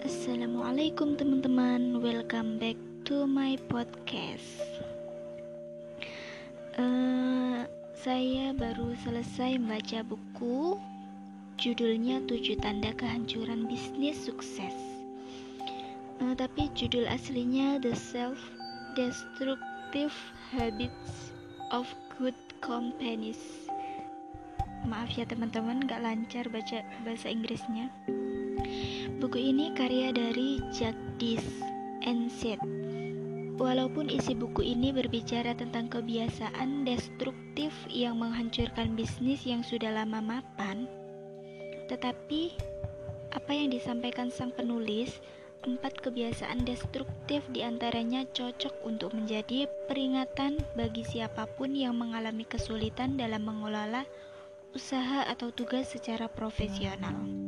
Assalamualaikum teman-teman, welcome back to my podcast. Uh, saya baru selesai membaca buku, judulnya Tujuh Tanda Kehancuran Bisnis Sukses. Uh, tapi judul aslinya The Self Destructive Habits of Good Companies. Maaf ya teman-teman, gak lancar baca bahasa Inggrisnya. Buku ini karya dari Jagdish Enset. Walaupun isi buku ini berbicara tentang kebiasaan destruktif yang menghancurkan bisnis yang sudah lama mapan, tetapi apa yang disampaikan sang penulis, empat kebiasaan destruktif di antaranya cocok untuk menjadi peringatan bagi siapa pun yang mengalami kesulitan dalam mengelola usaha atau tugas secara profesional.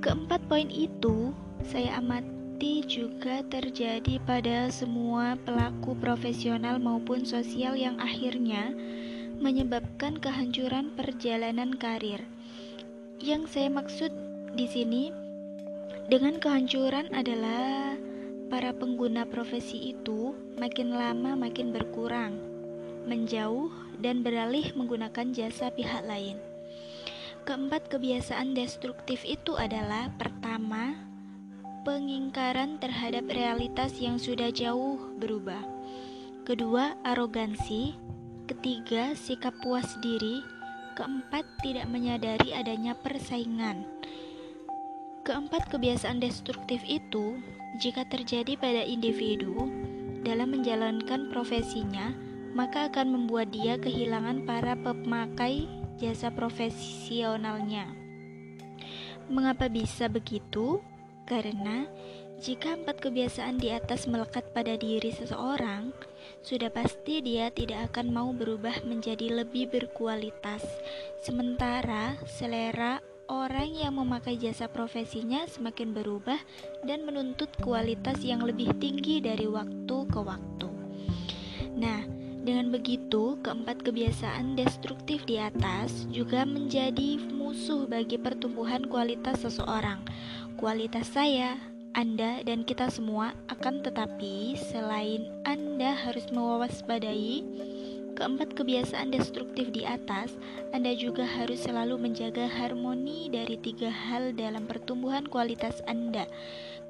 Keempat poin itu saya amati juga terjadi pada semua pelaku profesional maupun sosial yang akhirnya menyebabkan kehancuran perjalanan karir. Yang saya maksud di sini dengan kehancuran adalah para pengguna profesi itu makin lama makin berkurang, menjauh dan beralih menggunakan jasa pihak lain. Keempat kebiasaan destruktif itu adalah pertama, pengingkaran terhadap realitas yang sudah jauh berubah. Kedua, arogansi. Ketiga, sikap puas diri. Keempat, tidak menyadari adanya persaingan. Keempat kebiasaan destruktif itu, jika terjadi pada individu dalam menjalankan profesinya, maka akan membuat dia kehilangan para pemakai jasa profesionalnya. Mengapa bisa begitu? Karena jika empat kebiasaan di atas melekat pada diri seseorang, sudah pasti dia tidak akan mau berubah menjadi lebih berkualitas. Sementara selera orang yang memakai jasa profesinya semakin berubah dan menuntut kualitas yang lebih tinggi dari waktu ke waktu. Nah, dengan begitu, keempat kebiasaan destruktif di atas juga menjadi musuh bagi pertumbuhan kualitas seseorang. Kualitas saya, Anda, dan kita semua akan tetapi selain Anda harus mewaspadai keempat kebiasaan destruktif di atas, Anda juga harus selalu menjaga harmoni dari tiga hal dalam pertumbuhan kualitas Anda.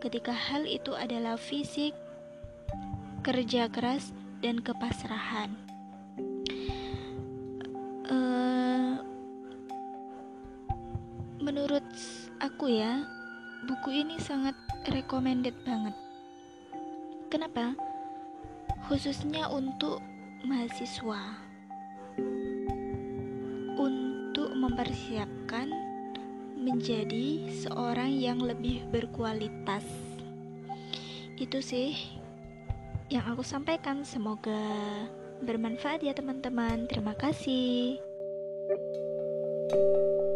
Ketika hal itu adalah fisik, kerja keras, dan kepasrahan. Uh, menurut aku ya, buku ini sangat recommended banget. Kenapa? Khususnya untuk mahasiswa. Untuk mempersiapkan menjadi seorang yang lebih berkualitas. Itu sih yang aku sampaikan. Semoga bermanfaat ya teman-teman. Terima kasih. thank you